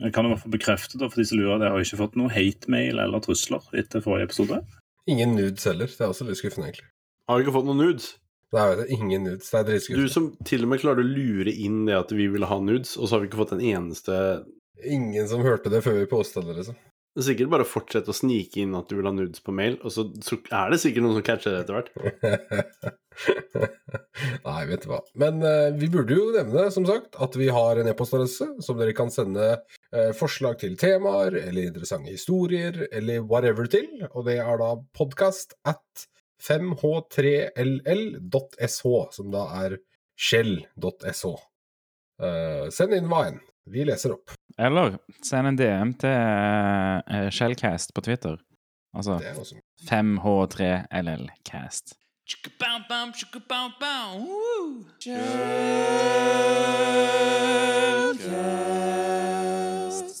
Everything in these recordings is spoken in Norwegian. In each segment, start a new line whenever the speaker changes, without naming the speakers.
Jeg kan i hvert fall bekrefte det for de som lurer, jeg har ikke fått noe hate-mail eller trusler etter forrige episode.
Ingen nudes heller. Det er også litt skuffende, egentlig.
Har du ikke fått noen nudes?
Nei, det er ingen nudes. Det er
Du som til og med klarer å lure inn det at vi ville ha nudes, og så har vi ikke fått en eneste
Ingen som hørte det før vi posta det, liksom.
Det er sikkert bare å fortsette å snike inn at du vil ha nudes på mail, og så, er det sikkert noen som catcher det etter hvert.
Nei, vet du hva. Men uh, vi burde jo nevne, som sagt, at vi har en e-postadresse som dere kan sende uh, forslag til temaer eller interessante historier eller whatever til. Og det er da podkast at 5h3ll.sh, som da er shell.sh. Uh, send inn hva enn. Vi leser opp.
Eller send en DM til uh, Shellcast på Twitter. Altså
Det er også
5H3LLcast.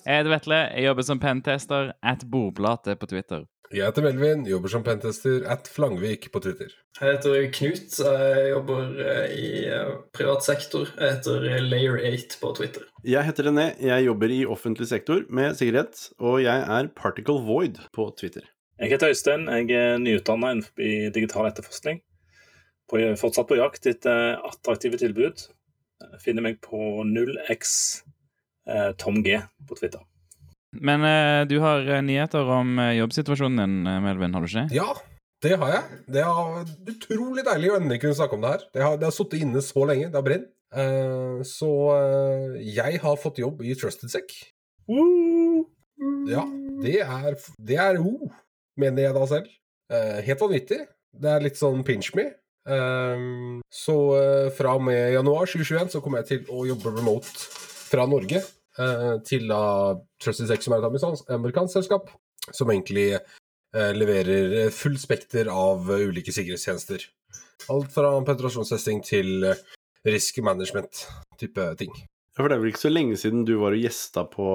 Jeg heter Vetle. Jeg jobber som pentester at bordplate på Twitter.
Jeg heter Melvin, jobber som pentester at Flangvik på Twitter.
Jeg heter Knut. Jeg jobber eh, i eh, privat sektor. Jeg heter Layer8 på Twitter.
Jeg heter René, jeg jobber i offentlig sektor med sikkerhet, og jeg er Particle Void på Twitter.
Jeg heter Øystein, jeg er nyutdanna innenfor digital etterforskning. På, fortsatt på jakt etter attraktive tilbud. Finner meg på 0x eh, Tom G på Twitter.
Men uh, du har eh, nyheter om eh, jobbsituasjonen din, Melvin, har du ikke?
Ja, det har jeg. Det er utrolig deilig å endelig kunne snakke om det her. Det har, det har sittet inne så lenge. Det har brent. Uh, så uh, jeg har fått jobb i Trusted Sec. Ja, det er, det er oh, mener jeg da selv. Helt vanvittig. Det er litt sånn pinch me. Så fra og med januar 2021 så kommer jeg til å jobbe remote fra Norge til da Trusted Sex, som er et amerikansk, selskap, som egentlig eh, leverer full spekter av eh, ulike sikkerhetstjenester. Alt fra penetrasjonstesting til eh, risk management-type ting.
Ja, for det er vel ikke så lenge siden du var og gjesta på,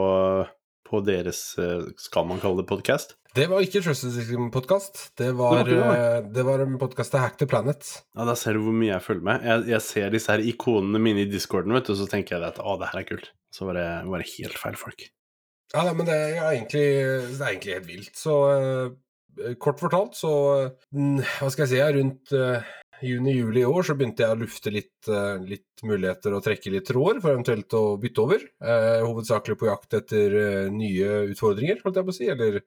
på deres, eh, skal man kalle det, podkast?
Det var ikke Trusted Podcast. Det var,
det,
var det var en podkast til Hack the Planet.
Ja, da ser du hvor mye jeg følger med. Jeg, jeg ser disse her ikonene mine i discorden, vet du, og så tenker jeg at å, det her er kult. Så var det, var det helt feil folk.
Ja, nei, men det er egentlig, det er egentlig helt vilt. Så uh, kort fortalt, så uh, Hva skal jeg si? Rundt eh, juni-juli i år så begynte jeg å lufte litt, eh, litt muligheter og trekke litt tråder for eventuelt å bytte over. Eh, hovedsakelig på jakt etter eh, nye utfordringer, holdt jeg på å si. Eller,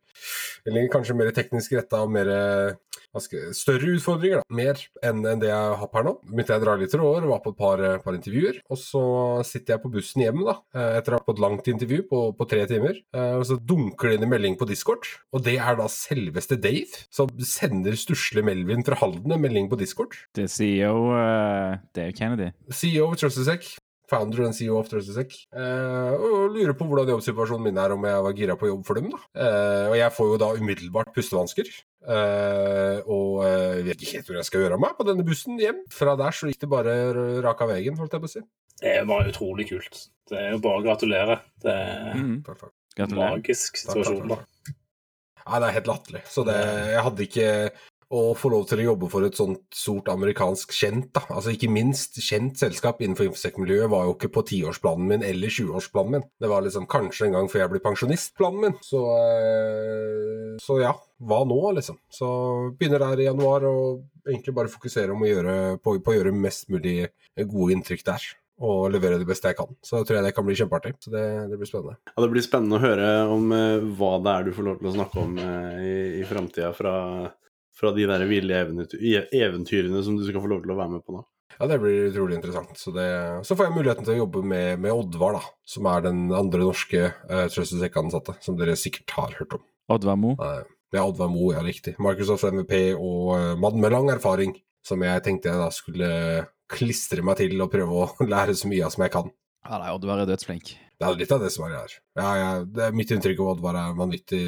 eller kanskje mer teknisk retta og mer eh, skal, større utfordringer. da, Mer enn enn det jeg har per nå. Begynte jeg å dra litt tråder, var på et par, par intervjuer. Og så sitter jeg på bussen hjem da, etter å ha fått langt intervju på, på tre timer. eh, Og så dunker det inn en melding på Discord, og det er da selveste Dave som sender stusslig Melvin fra Halden en melding på Discord.
Det er CEO uh, Dave Kennedy.
CEO of TrustedSec, founder and CEO of TrustedSec, Uh, og lurer på hvordan jobbsituasjonen min er, om jeg var gira på jobb for dem. da. Uh, og jeg får jo da umiddelbart pustevansker, Uh, og uh, vet ikke helt hvor jeg skal gjøre av meg på denne bussen hjem. Fra der så gikk det bare raka veien, holdt jeg på å si.
Det var utrolig kult. Det er jo bare å gratulere. Det er
Mm.
Takk.
Gratulerer.
magisk situasjon. da.
Nei, det er helt latterlig. Så det, jeg hadde ikke å få lov til å jobbe for et sånt stort amerikansk kjent, da. Altså ikke minst kjent selskap innenfor infosec-miljøet var jo ikke på tiårsplanen min eller 20-årsplanen min. Det var liksom kanskje en gang før jeg blir pensjonist-planen min. Så, eh, så ja, hva nå, liksom? Så begynner der i januar og egentlig bare fokusere gjøre, på, på å gjøre mest mulig gode inntrykk der. Og levere det beste jeg kan. Så tror jeg det kan bli kjempeartig. Så det, det blir spennende.
Ja, Det blir spennende å høre om eh, hva det er du får lov til å snakke om eh, i, i framtida fra, fra de der ville eventyrene som du skal få lov til å være med på nå.
Ja, det blir utrolig interessant. Så, det, så får jeg muligheten til å jobbe med, med Oddvar, da. Som er den andre norske uh, Trusted Sec-ansatte, som dere sikkert har hørt om.
Oddvar Mo.
Nei, ja, Oddvar Mo, ja, riktig. Microsoft MVP og uh, mann med lang erfaring, som jeg tenkte jeg da skulle klistre meg til og prøve å lære så mye av som jeg kan.
Ja, nei, Oddvar er dødsflink.
Det er litt av det som er her. Ja, ja, det er mitt inntrykk av Oddvar er en vanvittig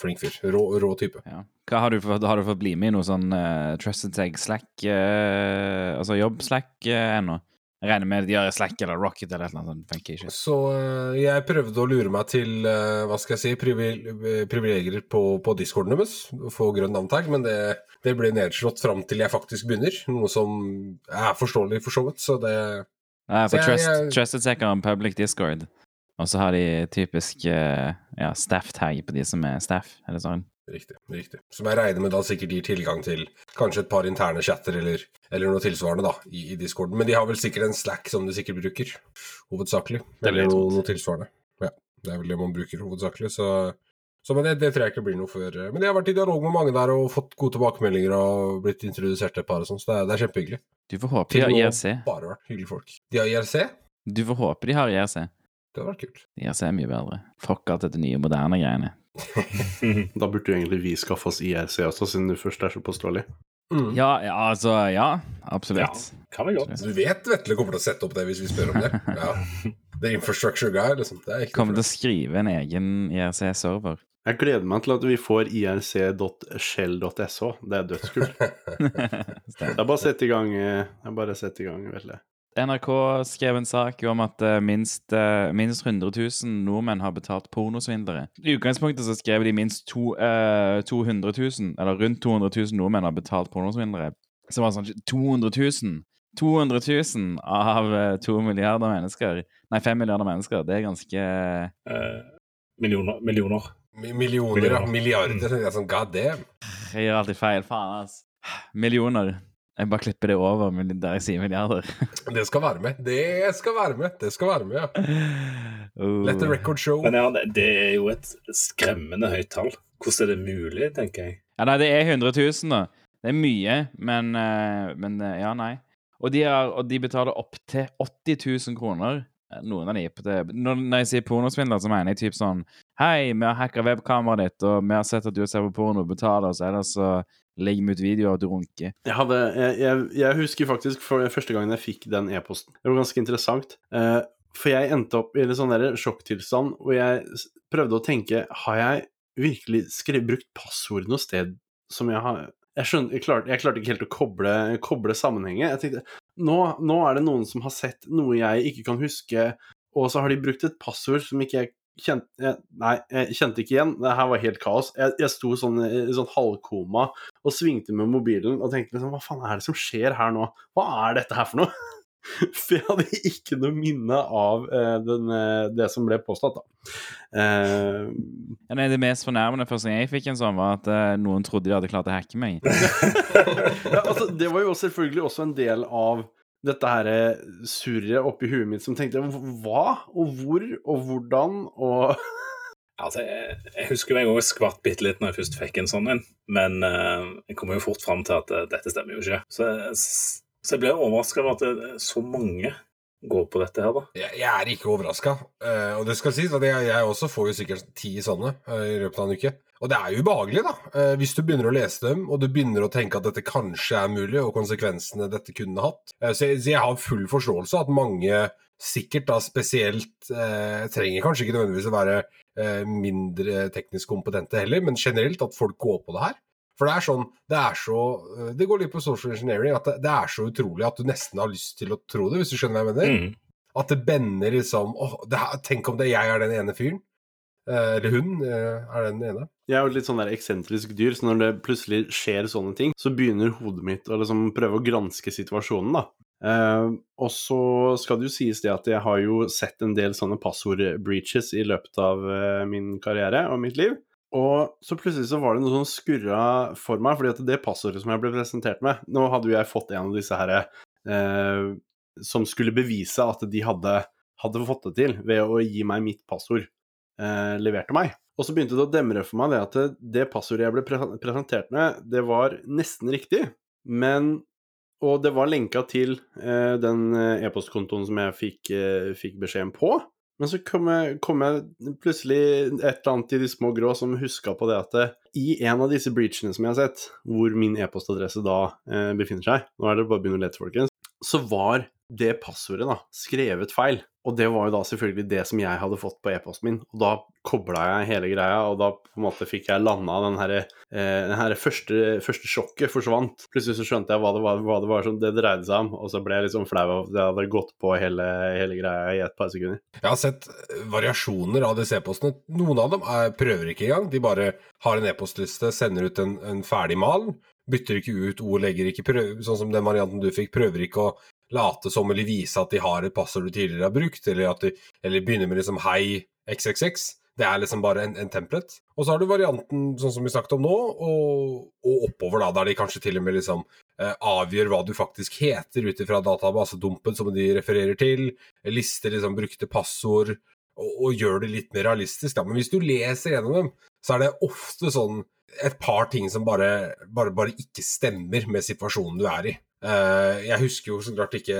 flink fyr. Rå, rå type.
Ja. Hva har du fått, har du fått bli med i noe sånn uh, Trusted Tag Slack uh, Altså jobb-Slack uh, ennå? Jeg regner med de gjør Slack eller Rocket eller noe sånt. Funker ikke.
Så eh, jeg prøvde å lure meg til eh, hva skal jeg si, eh, privilegier på, på discorden deres, få grønn navntag, men det, det ble nedslått fram til jeg faktisk begynner. Noe som er forståelig for så vidt, så det
Nei, for
Så jeg-
Trust,
jeg-
Trusted Tag har en public discord. Og så har de typisk eh, ja, staff-tag på de som er staff, eller sånn?
Riktig. riktig. Som jeg regner med da sikkert gir tilgang til kanskje et par interne chatter eller, eller noe tilsvarende da, i, i discorden. Men de har vel sikkert en Slack som de sikkert bruker, hovedsakelig. Eller noe, noe tilsvarende. Ja, det er vel det man bruker hovedsakelig, så, så men det, det tror jeg ikke blir noe før eh, Men jeg har vært i dialog med mange der og fått gode tilbakemeldinger og blitt introdusert til et par og sånn, så det er, det er kjempehyggelig.
Du får håpe de har IRC.
bare vært hyggelige folk. De har IRC?
Du får håpe de har IRC.
Det hadde vært kult.
IRC er mye bedre. Fuck alt dette nye, moderne greiene.
Da burde jo egentlig vi skaffe oss IRC også, siden du først er så påståelig.
Mm.
Ja, ja, altså Ja, absolutt.
Kan vi godt.
Du vet Vetle kommer til å sette opp det hvis vi spør om det. Ja. The infrastructure guy, liksom. Det er ikke
Kommer til å skrive en egen IRC-server.
Jeg gleder meg til at vi får irc.shell.sh. Det er dødskult. Det er bare å sette i gang. eh, bare å i gang, vel det.
NRK skrev en sak om at eh, minst, eh, minst 100 000 nordmenn har betalt pornosvindlere. I utgangspunktet så skrev de minst to, uh, 200 000, eller rundt 200 000 nordmenn har betalt pornosvindlere. Så var sånn 200 000! 200 000 av eh, to milliarder mennesker. Nei, fem milliarder mennesker. Det er ganske
Eh, millioner. millioner.
Mi- Millioner, ja.
Millioner.
Milliarder. Det er sånn, god damn.
Jeg gjør alltid feil. Faen, ass. Millioner. Jeg bare klipper det over men der jeg sier milliarder.
Det skal være med. Det skal være med. Det skal være med, ja.
Uh.
Let the record show.
Men ja, det, det er jo et skremmende høyt tall. Hvordan er det mulig, tenker jeg.
Ja, nei, det er 100 000, da. Det er mye, men, eh, men eh, ja, nei. Og de, er, og de betaler opptil 80 000 kroner. Noen av de. Når, jeg sier pornosvindler, så mener jeg typ sånn Hei, vi har hacka webkameraet ditt, og vi har sett at du ser på porno, betaler oss, ellers så legger vi ut videoer og du runker.
Jeg, hadde, jeg, jeg, jeg husker faktisk første gangen jeg fikk den e-posten. Det var ganske interessant. Uh, for jeg endte opp i en sånn der sjokktilstand hvor jeg prøvde å tenke Har jeg virkelig skrevet, brukt passord noe sted som jeg har Jeg, skjønner, jeg, klarte, jeg klarte ikke helt å koble, koble sammenhenget. Jeg tenkte nå, nå er det noen som har sett noe jeg ikke kan huske, og så har de brukt et passord som ikke jeg kjente Nei, jeg kjente ikke igjen. Det her var helt kaos. Jeg, jeg sto sånn i sånn halvkoma og svingte med mobilen og tenkte liksom Hva faen er det som skjer her nå? Hva er dette her for noe? For jeg hadde ikke noe minne av eh, den, eh, det som ble påstått, da. Eh,
Ja, nei, det mest fornærmende første gang jeg fikk en sånn, var at eh, noen trodde de hadde klart å hacke meg.
ja, altså, det var jo selvfølgelig også en del av dette her surret oppi huet mitt som tenkte hva og hvor og hvordan og
Altså, jeg, jeg husker jeg òg skvatt bitte litt når jeg først fikk en sånn en, men jeg kommer jo fort fram til at dette stemmer jo ikke. Så, jeg- så jeg ble overraska over at så mange går på dette her, da.
Jeg, jeg er ikke overraska. og det skal sies at jeg, jeg også får jo sikkert ti sånne eh, i løpet av en uke. Og det er jo ubehagelig, da. Eh, hvis du begynner å lese dem, og du begynner å tenke at dette kanskje er mulig, og konsekvensene dette kunne hatt. Eh, så, jeg, så jeg har full forståelse at mange sikkert da spesielt eh, trenger kanskje ikke nødvendigvis å være eh, mindre teknisk kompetente heller, men generelt at folk går på det her. For det er sånn, det er så eh, Det går litt på social engineering, at det, det er så utrolig at du nesten har lyst til å tro det, hvis du skjønner hva jeg mener.
Mm.
At det bender liksom åh, det Tenk om det jeg er den ene fyren. Eh, eller hun eh, er den ene.
Jeg er jo litt sånn der eksentrisk dyr, så når det plutselig skjer sånne ting, så begynner hodet mitt å liksom prøve å granske situasjonen, da. Eh, og så skal det jo sies det at jeg har jo sett en del sånne passord-breaches i løpet av min karriere og mitt liv. Og så plutselig så var det noe som skurra for meg, fordi at det passordet som jeg ble presentert med Nå hadde jo jeg fått en av disse herre eh, som skulle bevise at de hadde, hadde fått det til ved å gi meg mitt passord eh, levert til meg. Og så begynte det å demre for meg det at det passordet jeg ble pre presentert med, det var nesten riktig, men Og det var lenka til eh, den eh, e-postkontoen som jeg fikk, eh, fikk beskjeden på. Men så kom jeg, kom jeg plutselig et eller annet i de små grå som huska på det at det, i en av disse breachene som jeg har sett, hvor min e-postadresse da eh, befinner seg, nå er det bare å begynne å lete, folkens, så var det passordet da skrevet feil. Og det var jo da selvfølgelig det som jeg hadde fått på e-posten min. Og da kobla jeg hele greia, og da på en måte fikk jeg landa den her, eh, den her første, første sjokket forsvant. Plutselig så skjønte jeg hva det var, hva det, var som det dreide seg om, og så ble jeg litt sånn flau av at jeg hadde gått på hele, hele greia i et par sekunder.
Jeg har sett variasjoner av disse e-postene. Noen av dem er, prøver ikke engang. De bare har en e-postliste, sender ut en, en ferdig mal. Bytter ikke ut ord, legger ikke prøv, sånn som den varianten du fikk, prøver ikke å late som eller vise at de har et passord du tidligere har brukt, eller, de, eller begynne med liksom hei xxx. Det er liksom bare en, en template. Og så har du varianten sånn som vi snakket om nå, og, og oppover, da, der de kanskje til og med liksom eh, avgjør hva du faktisk heter ut ifra databasedumpen som de refererer til, lister liksom brukte passord, og, og gjør det litt mer realistisk. Da. Men hvis du leser gjennom dem, så er det ofte sånn et par ting som bare, bare, bare ikke stemmer med situasjonen du er i. Eh, jeg husker jo så klart ikke,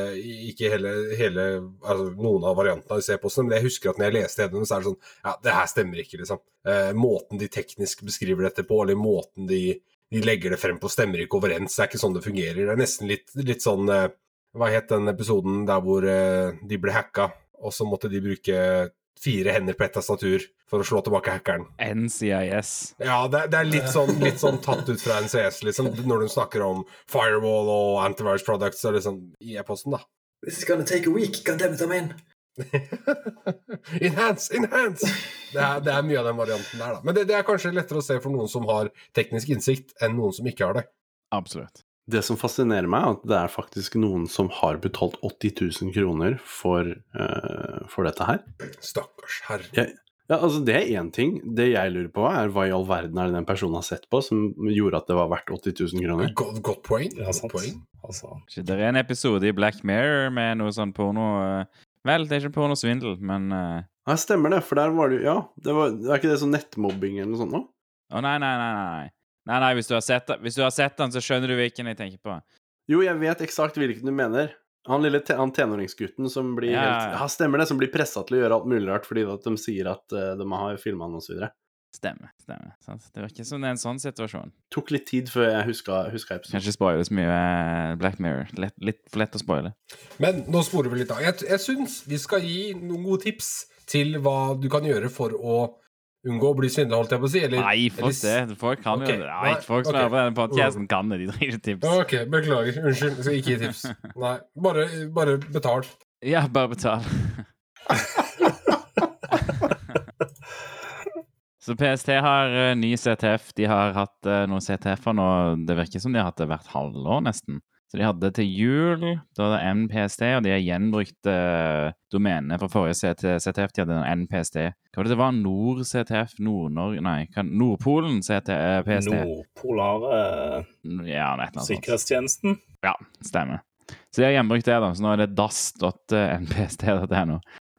ikke hele, hele altså noen av variantene av C-postene, men jeg husker at når jeg leste henne, så er det sånn Ja, det her stemmer ikke, liksom. Eh, måten de teknisk beskriver dette på, eller måten de, de legger det frem på, stemmer ikke overens. Det er ikke sånn det fungerer. Det er nesten litt, litt sånn eh, Hva het den episoden der hvor de ble hacka, og så måtte de bruke fire hender på ett tastatur for å slå tilbake hackeren.
NCIS.
Ja, det, det er litt sånn, litt sånn, tatt ut fra NCS, liksom, når du snakker om firewall og antivirus products og liksom i e-posten, da.
This is gonna take a week, goddammit, I'm in.
enhance, enhance! Det er, det er, mye av den varianten der, da. Men det, det er kanskje lettere å se for noen som har teknisk innsikt, enn noen som ikke har det.
Absolutt.
Det som fascinerer meg, er at det er faktisk noen som har betalt 80 000 kroner for, uh, for dette her.
Stakkars herre.
Ja, ja, altså Det er én ting. Det jeg lurer på, er hva i all verden er det den personen har sett på som gjorde at det var verdt 80 000 kroner?
Godt, godt poeng.
Ja, sant.
poeng.
Altså,
Det er en episode i Black Mirror med noe sånn porno eh, Vel, det er ikke pornosvindel, men uh...
Ja, stemmer det, for der var det jo Ja, det var, er ikke det sånn nettmobbing eller noe sånt nå?
Å nei, nei, nei, nei. Nei, nei, hvis du, har sett, hvis du har sett den, så skjønner du hvilken jeg tenker på.
Jo, jeg vet eksakt hvilken du mener. Han lille te han tenåringsgutten som blir
Ja,
helt
ja.
Stemmer det, som blir pressa til å gjøre alt mulig rart fordi at de sier at uh, de har filma han osv.
Stemmer. stemmer. Sant? Det virker som det er en sånn situasjon.
Tok litt tid før jeg huska, huska
Kan
episoden.
ikke spoile så mye eh, Black Mirror. Lett, litt for lett å spoile.
Men nå sporer vi litt av. Jeg, jeg syns vi skal gi noen gode tips til hva du kan gjøre for å unngå å bli svindla, holdt jeg på å si. Eller,
Nei, fuck
eller-
det. Folk kan
okay.
jo det. Nei, folk som
okay.
hører på denne podkasten, kan det. De trenger ikke tips.
Ok, beklager. Unnskyld. Jeg skal ikke gi tips. Nei, bare, bare betal.
Ja, bare betal. Så PST har uh, ny CTF. De har hatt uh, noen CTF-er nå. Det virker som de har hatt det hvert halvår, nesten. Så de hadde til jul, da var det NPST, og de har gjenbrukt uh, domenet fra forrige CT CTF. De hadde en NPST. Hva var det det var? Nord-CTF? Nord-Norge Nei, Nordpolen CT, eh, PST?
Nordpolare
Ja, et eller annet
sikkerhetstjenesten.
Ja, stemmer. Så de har gjenbrukt det, da. Så nå er det das.npst.no.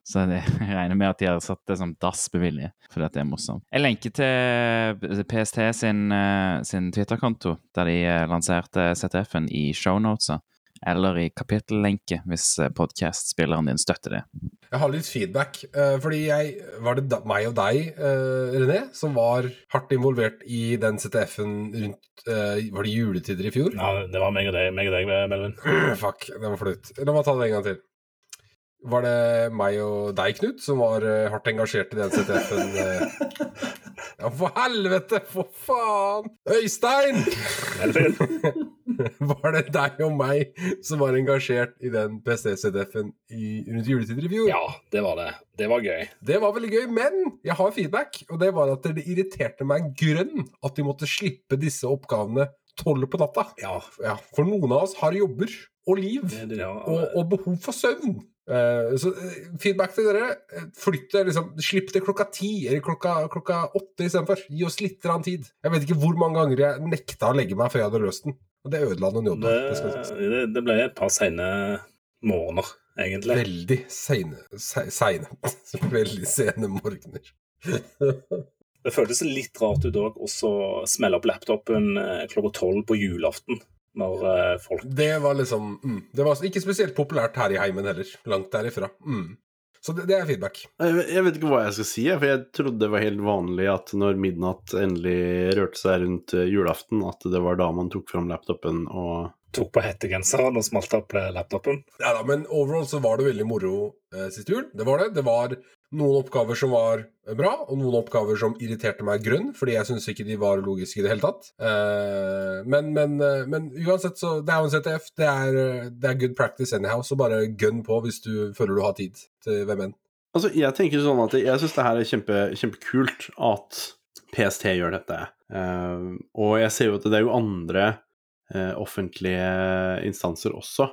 Så jeg regner med at de har satt det som dass bevilje, fordi at det er morsomt. Jeg lenker til PST sin, eh, sin Twitter-konto, der de eh, lanserte CTF-en i shownotesa. Eller i kapittellenke, hvis podkast-spilleren din støtter det.
Jeg har litt feedback, eh, fordi jeg Var det meg og deg, eh, René, som var hardt involvert i den CTF-en rundt eh, Var det juletider i fjor?
Ja, det var meg og deg, meg og deg Melvin.
Fuck, det var flaut. La meg ta det en gang til. Var det meg og deg, Knut, som var eh, hardt engasjert i den CTF-en? eh? Ja, for helvete! For faen! Øystein! Var det deg og meg som var engasjert i den PC-CTF-en rundt juletider i fjor?
Ja, det var det. Det var gøy.
Det var veldig gøy, men jeg har feedback, og det var at det irriterte meg grønn at de måtte slippe disse oppgavene tolv på natta.
Ja,
Ja, for noen av oss har jobber og liv, og, og behov for søvn. Eh, så eh, feedback til dere. eh, Flytt det, liksom, Slipp det klokka ti eller klokka, klokka åtte istedenfor. Gi oss litt tid. Jeg vet ikke hvor mange ganger jeg nekta å legge meg før jeg hadde løst den. Og det ødela noen jobber.
det,
Det
det, ble et par seine morgener, egentlig.
Veldig seine. se- Seine. Veldig sene morgener.
Det føltes litt rart ut òg, å smelle opp laptopen klokka tolv på julaften. Når uh, folk
Det var liksom mm, Det var ikke spesielt populært her i heimen heller. Langt derifra. Mm. Så det, det er feedback.
Jeg vet- jeg vet ikke hva jeg skal si, for jeg trodde det var helt vanlig at når midnatt endelig rørte seg rundt eh, julaften, at det var da man tok fram laptopen og
tok på hettegenseren og smalt opp laptopen.
Ja da, men overall så var det veldig moro eh, sist jul. Det var det. Det var noen oppgaver som var eh, bra, og noen oppgaver som irriterte meg grønn, fordi jeg syns ikke de var logiske i det hele tatt. Eh, men, men, eh, men uansett, så Det er jo en CTF. Det er, det er good practice anyhow, så bare gønn på hvis du føler du har tid til hvem enn.
Altså, jeg tenker sånn at jeg syns det her er kjempe, kjempekult at PST gjør dette. Og jeg ser jo at det er jo andre offentlige instanser også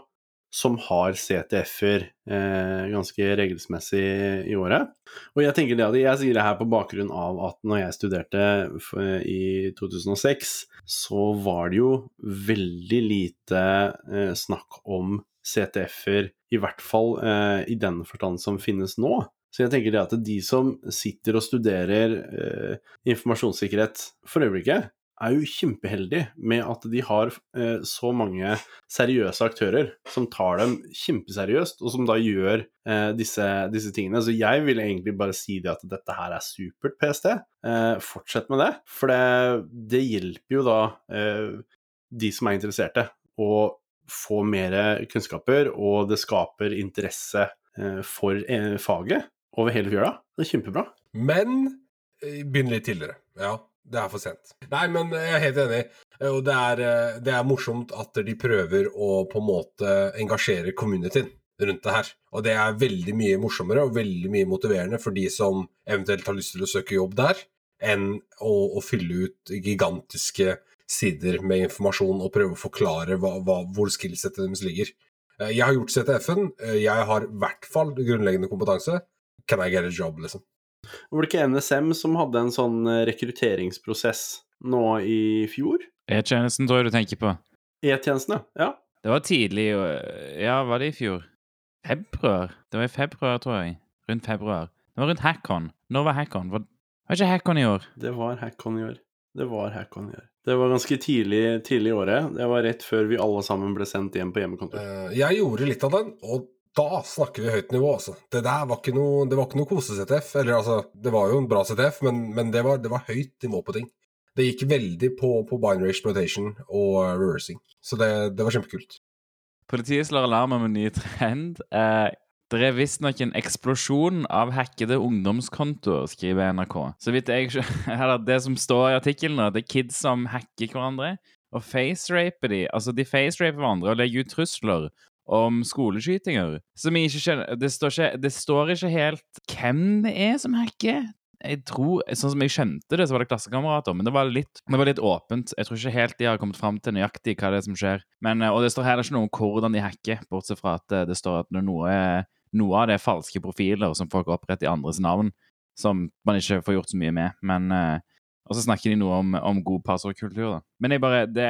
som har CTF-er eh, ganske regelsmessig i året. Og jeg tenker det at jeg sier det her på bakgrunn av at når jeg studerte i 2006, så var det jo veldig lite eh, snakk om CTF-er, i hvert fall eh, i den forstand som finnes nå. Så jeg tenker det at de som sitter og studerer eh, informasjonssikkerhet for øyeblikket, er jo kjempeheldig med at de har eh, så mange seriøse aktører som tar dem kjempeseriøst, og som da gjør eh, disse, disse, tingene. Så jeg vil egentlig bare si det at dette her er supert, PST. Eh, fortsett med det, for det, det hjelper jo da eh, de som er interesserte, å få mer kunnskaper, og det skaper interesse eh, for eh, faget over hele fjøla. Det er kjempebra.
Men begynn litt tidligere. Ja, det er for sent. Nei, men jeg er helt enig. Og det er, eh, det er, morsomt at de prøver å på en måte engasjere communityen rundt det her. Og det er veldig mye morsommere og veldig mye motiverende for de som eventuelt har lyst til å søke jobb der, enn å, å fylle ut gigantiske sider med informasjon og prøve å forklare hva, hva, hvor skillsettet deres ligger. Eh, jeg har gjort CTF-en. Eh, jeg har i hvert fall grunnleggende kompetanse. Can I get a job, liksom?
Var det ikke NSM som hadde en sånn eh, rekrutteringsprosess nå i fjor?
E-tjenesten tror jeg du tenker på.
E-tjenestene, ja.
Det var tidlig Ja, var det i fjor? Februar? Det var i februar, tror jeg. Rundt februar. Det var rundt Hackon. Når var Hackon? Var, var ikke Hackon i år?
Det var Hackon i år. Det var Hackon i år. Det var ganske tidlig, tidlig i året. Det var rett før vi alle sammen ble sendt hjem på hjemmekontor.
Uh, jeg gjorde litt av den, og da snakker vi høyt nivå, altså. Det der var ikke noe, noe kose-CTF. Eller altså, det var jo en bra CTF, men, men det, var, det, var, høyt nivå på ting. Det gikk veldig på, på binary exploitation og uh, reversing. Så det, det, var kjempekult.
Politiet slår alarm om en ny trend. Eh, det er visstnok en eksplosjon av hackede ungdomskontoer, skriver NRK. Så vidt jeg eller Det som står i artikkelen, det er kids som hacker hverandre og faceraper de. Altså, de faceraper hverandre og legger ut trusler om skoleskytinger. Som jeg ikke skjønner det står ikke, det står ikke helt hvem det er som hacker. Jeg tror, Sånn som jeg skjønte det, så var det klassekamerater, men det var, litt, det var litt åpent. Jeg tror ikke helt de har kommet fram til nøyaktig hva det er som skjer. Men, og det står heller ikke noe om hvordan de hacker, bortsett fra at det står at noe, noe av det er falske profiler som folk oppretter i andres navn, som man ikke får gjort så mye med. Men og så snakker de noe om, om god passordkultur, da. Men jeg bare det,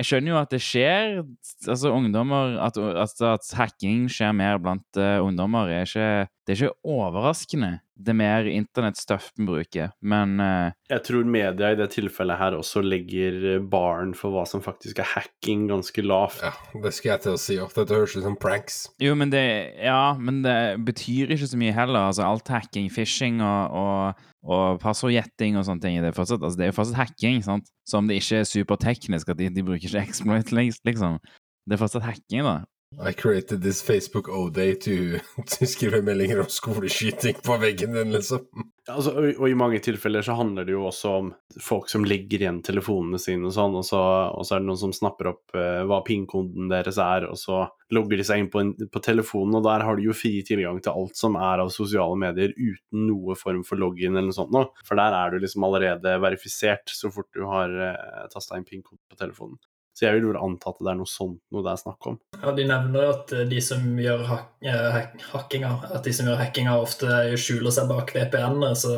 Jeg skjønner jo at det skjer. Altså, ungdommer At, at, at hacking skjer mer blant uh, ungdommer, er ikke, det er ikke overraskende det er mer internettstuff vi bruker, men uh,
Jeg tror media i det tilfellet her også legger baren for hva som faktisk er hacking, ganske lavt.
Ja, det skal jeg til å si. ofte, dette høres ut som pranks.
Jo, men det Ja, men det betyr ikke så mye heller. Altså, alt hacking, phishing og, og, og passordgjetting og sånne ting, det er, fortsatt, altså, det er jo fortsatt hacking, sant? Så om det ikke er superteknisk, at de, de bruker ikke exploit, liksom. Det er fortsatt hacking, da.
I created this Facebook O-day to, to skrive meldinger om skoleskyting på veggen din, liksom.
Altså, og, og, i mange tilfeller så handler det jo også om folk som legger igjen telefonene sine og sånn, og så, og så er det noen som snapper opp uh, hva pingkoden deres er, og så logger de seg inn på, en, på, telefonen, og der har du jo fri tilgang til alt som er av sosiale medier uten noe form for login eller noe sånt noe. For der er du liksom allerede verifisert så fort du har eh, tasta inn pingkoden på telefonen. Så jeg vil vel anta at det er noe sånt noe det er snakk om.
Ja, De nevner at eh, de som gjør hak eh, hackinga, at de som gjør hackinga ofte skjuler seg bak VPN-ene, så,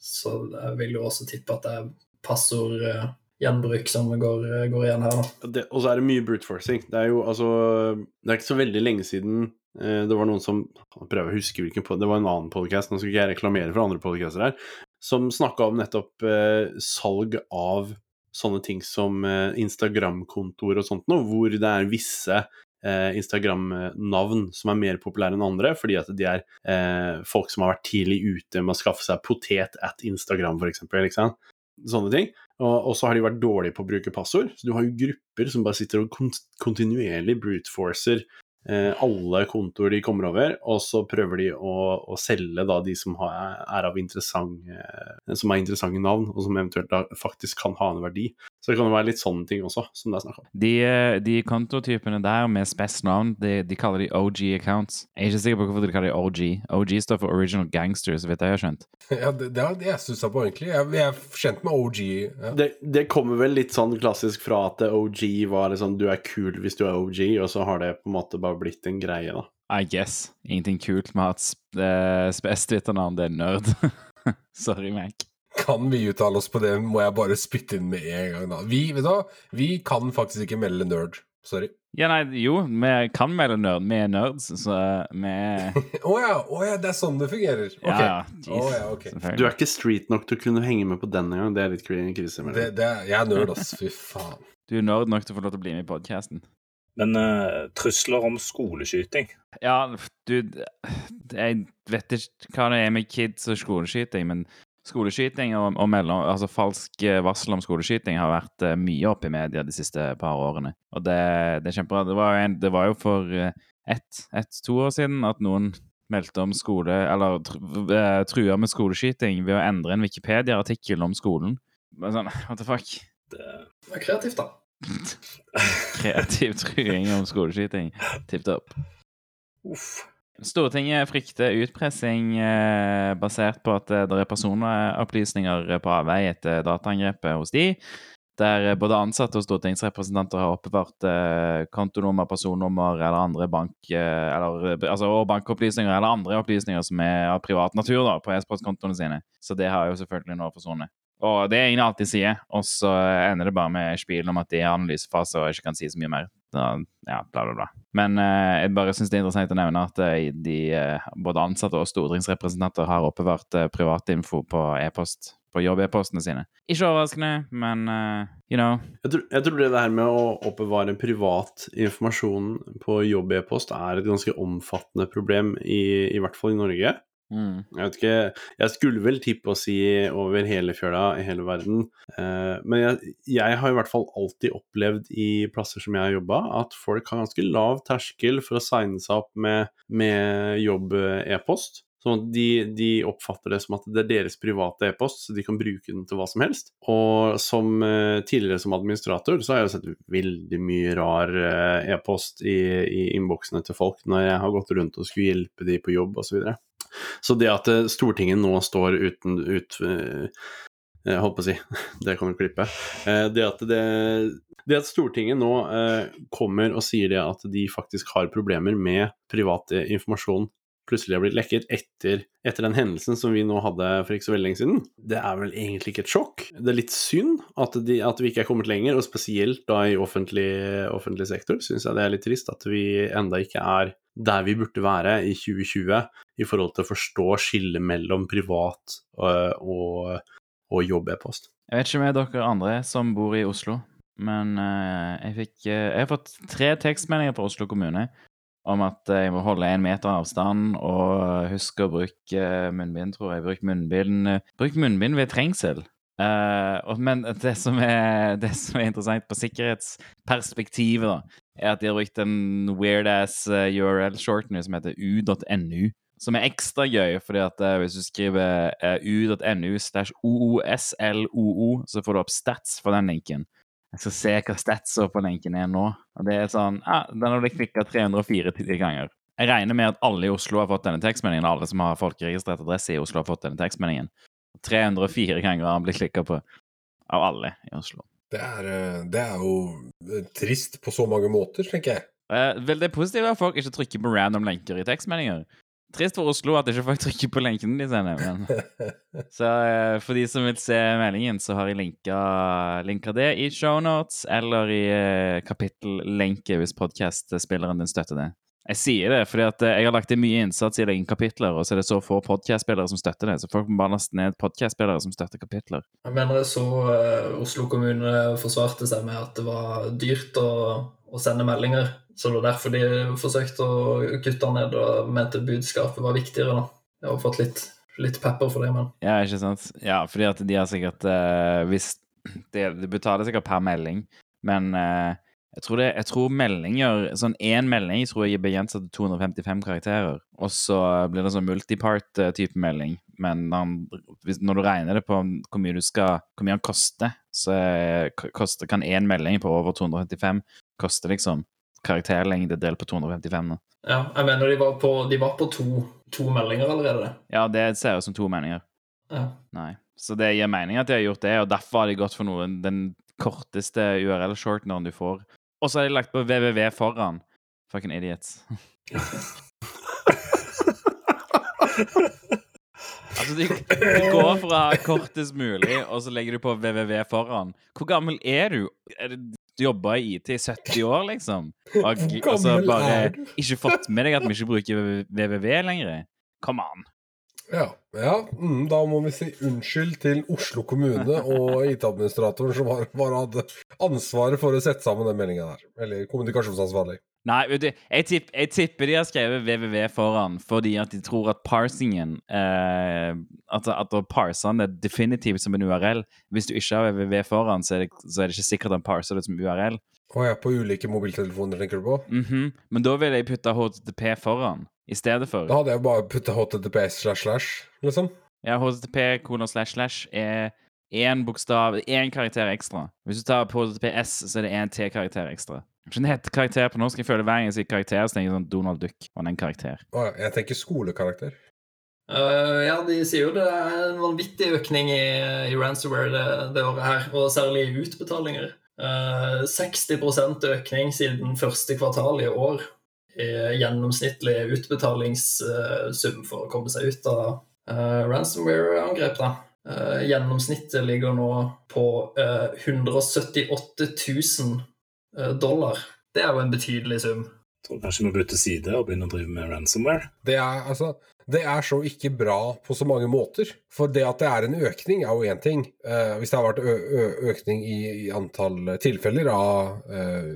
så, jeg vil jo også tippe at det er passordgjenbruk som går, går, igjen her.
da. Og så er det mye brute forcing. Det er jo altså Det er ikke så veldig lenge siden eh, det var noen som prøver å huske hvilken Det var en annen podcast, nå skal ikke jeg reklamere for andre podcaster her, som snakka om nettopp eh, salg av sånne ting som eh, Instagram-kontoer og sånt noe, hvor det er visse eh, Instagram-navn som er mer populære enn andre, fordi at de er eh, folk som har vært tidlig ute med å skaffe seg potet at Instagram, f.eks. Liksom. Sånne ting. Og, så har de vært dårlige på å bruke passord. Så du har jo grupper som bare sitter og kontinuerlig brute forcer Eh, alle kontoer de kommer over, og så prøver de å, å selge da de som har, er av interessant, eh, som er interessante navn, og som eventuelt da faktisk kan ha en verdi. Så det kan jo være litt sånne ting også, som det er snakk om.
De, eh, de kontotypene der med spes navn, de, de, kaller de OG accounts. Jeg er ikke sikker på hvorfor de kaller de OG. OG står for Original Gangsters, vet jeg har skjønt.
Ja, det, det har jeg stussa på, egentlig. Jeg, jeg, er kjent med OG. Ja.
Det, det, kommer vel litt sånn klassisk fra at OG var liksom du er kul hvis du er OG, og så har det på en måte bare blitt en greie, da.
I guess. Ingenting kult med at ha et sp- eh, spes-Twitter-navn. Det er nerd. Sorry, Mac.
Kan vi uttale oss på det, må jeg bare spytte inn med en gang, da. Vi, vet du hva, vi kan faktisk ikke melde nerd. Sorry.
Ja, nei, jo, vi kan melde nerd. Vi er nerds, så vi
Å ja, oh ja, det er sånn det fungerer. Ok.
Ja,
oh ja, ok.
Du er ikke street nok til å kunne henge med på den engang. Det er litt kri- krise. med
Det,
det.
det, er- jeg er nerd, ass. Fy faen.
Du er nerd nok til å få lov til å bli med i podkasten.
Men uh, trusler om skoleskyting
Ja, du Jeg vet ikke hva det er med kids og skoleskyting, men skoleskyting og, og mellom, altså falsk eh, varsel om skoleskyting har vært eh, mye oppe i media de siste par årene. Og det, det er kjempebra. Det var en, det var jo for ett, ett, to år siden at noen meldte om skole, eller tr trua med skoleskyting ved å endre en Wikipedia-artikkel om skolen. Men sånn, what the fuck?
det,
Det var kreativt, da.
Kreativ truing om skoleskyting. Tipp topp. Stortinget frykter utpressing eh, basert på at eh, det er personopplysninger på avvei etter dataangrepet hos de, der eh, både ansatte og stortingsrepresentanter har oppbevart eh, kontonummer, personnummer eller andre bank... Eh, eller, altså, og bankopplysninger eller andre opplysninger som er av privat natur da, på e-sportkontoene sine. Så det har jo selvfølgelig nå forsvunnet. Og det er ingen alltid sier, og så ender det bare med spill om at de er i analysefase og ikke kan si så mye mer. Ja, bla, bla, bla. Men eh, jeg bare syns det er interessant å nevne at eh, de, eh, både ansatte og stortingsrepresentanter har oppbevart eh, privatinfo på e-post, på jobb-e-postene sine. Ikke overraskende, men you know.
Jeg tror, jeg tror det her med å oppbevare privat informasjon på jobb-e-post er et ganske omfattende problem, i, i hvert fall i Norge.
Mm.
Jeg vet ikke, jeg skulle vel tippe å si over hele fjøla i hele verden, eh, men jeg, jeg har i hvert fall alltid opplevd i plasser som jeg har jobba, at folk har ganske lav terskel for å signe seg opp med, med jobb-e-post. Sånn at de, de oppfatter det som at det er deres private e-post, så de kan bruke den til hva som helst. Og som eh, tidligere som administrator, så har jeg sett veldig mye rar eh, e-post i, i innboksene til folk når jeg har gått rundt og skulle hjelpe de på jobb osv. Så, det at eh, Stortinget nå står uten ut eh, Jeg holdt på å si, det kan du klippe. Eh, det at det det at Stortinget nå kommer og sier det at de faktisk har problemer med privat informasjon plutselig har blitt lekket etter, etter den hendelsen som vi nå hadde for ikke så veldig lenge siden, det er vel egentlig ikke et sjokk. Det er litt synd at, de, at vi ikke er kommet lenger, og spesielt da i offentlig, offentlig sektor syns jeg det er litt trist at vi enda ikke er der vi burde være i 2020 i forhold til å forstå skillet mellom privat øh, og, og jobb-e-post.
Jeg vet ikke med dere andre som bor i Oslo, men eh, jeg, fikk, eh, jeg har fått tre tekstmeldinger fra Oslo kommune om at eh, jeg må holde en meter avstand og huske å bruke eh, munnbind, tror jeg. Bruk munnbind, eh, bruk munnbind ved trengsel. Eh, men det som, er, det som er interessant på sikkerhetsperspektivet, da, er at de har brukt en weird-ass eh, URL-shortener som heter u.nu. Som er ekstra gøy, fordi at uh, hvis du skriver uh, u.nu slash oosloo, så får du opp stats for den linken. Jeg skal se hva statsa på linken er nå. Og det er sånn, ja, Den har blitt klikka 304 ganger. Jeg regner med at alle i Oslo har fått denne tekstmeldingen. Alle som har folkeregistrert adresse i Oslo, har fått denne tekstmeldingen. 304 ganger har den blitt klikka på. Av alle i Oslo.
Det er, eh, det er jo trist på så mange måter, tenker jeg.
Eh, vel, det er positivt at folk ikke trykker på random lenker i tekstmeldinger. Trist for Oslo at ikke folk trykker på lenkene de sender. Men. Så eh, for de som vil se meldingen, så har jeg linka, linka det i shownotes eller i eh, kapittellenke hvis podkastspilleren din støtter det. Jeg sier det fordi at eh, jeg har lagt inn mye innsats i egne kapitler, og så er det så få podkastspillere som støtter det. Så folk må bare laste ned podkastspillere som støtter kapitler.
Jeg mener jeg så Oslo kommune forsvarte seg med at det var dyrt å, å sende meldinger. Så det var derfor de forsøkte å kutte ned og mente budskapet var viktigere. da. Jeg har fått litt, litt pepper for det, men
Ja, ikke sant? Ja, fordi at de har sikkert uh, Hvis det, det betaler sikkert per melding, men uh, jeg, tror det, jeg tror meldinger Sånn én melding tror jeg er begrenset til 255 karakterer. Og så blir det sånn multipart-type melding. Men når du regner det på hvor mye, du skal, hvor mye han koster, så er- koster, kan én melding på over 255 koste liksom karakterlengde delt på 255. Nå.
ja, jeg mener de var på, de var på to, to meldinger allerede.
Ja, det ser ut som to meninger.
Ja.
Nei. Så det gir mening at de har gjort det, og derfor har de gått for noen den korteste URL-shortneren du får. Og så har de lagt på www foran. Fucking idiots. altså, de, de går fra kortest mulig, og så legger du på www foran. Hvor gammel er du? Er det, du jobber i IT i 70 år, liksom? Og altså, bare ikke fått med deg at vi ikke bruker www lenger? Come on.
Ja, ja mm, da må vi si unnskyld til Oslo kommune og IT-administratoren som har, bare hadde ansvaret for å sette sammen den meldinga der. Eller kommunikasjonsansvarlig.
Nei, jeg, tipp, jeg tipper de har skrevet www foran fordi at de tror at parsingen eh, At, at å parse den er definitivt som en URL. Hvis du ikke har www foran, så er det, så er det ikke sikkert han parser det som URL.
Og ja, er på ulike mobiltelefoner, tenker du på?
Mhm. Men da vil jeg putte HTTP foran i stedet for.
Da hadde jeg bare putta HTTP slash slash, liksom.
Ja, HTTP koner slash slash er én bokstav, én karakter ekstra. Hvis du tar på HTTPS, så er det én T-karakter ekstra. Ikke en het karakter på norsk. Jeg føler hver gang jeg sier karakter, så tenker jeg sånn Donald Duck og en karakter.
Å jeg tenker skolekarakter.
Uh, ja, de sier jo det er en vanvittig økning i, i ransomware det, det året her, og særlig i utbetalinger. Uh, 60 økning siden første kvartal i år i gjennomsnittlig utbetalingssum for å komme seg ut av uh, ransomware-angrep. da. Eh, gjennomsnittet ligger nå på eh, 178 000 eh, dollar. Det er jo en betydelig sum.
Tror kanskje vi bytter bytte side og begynne å drive med ransomware.
Det er, altså, det er så ikke bra på så mange måter. For det at det er en økning, er jo én ting. Eh, hvis det har vært ø ø økning i, i antall tilfeller av eh,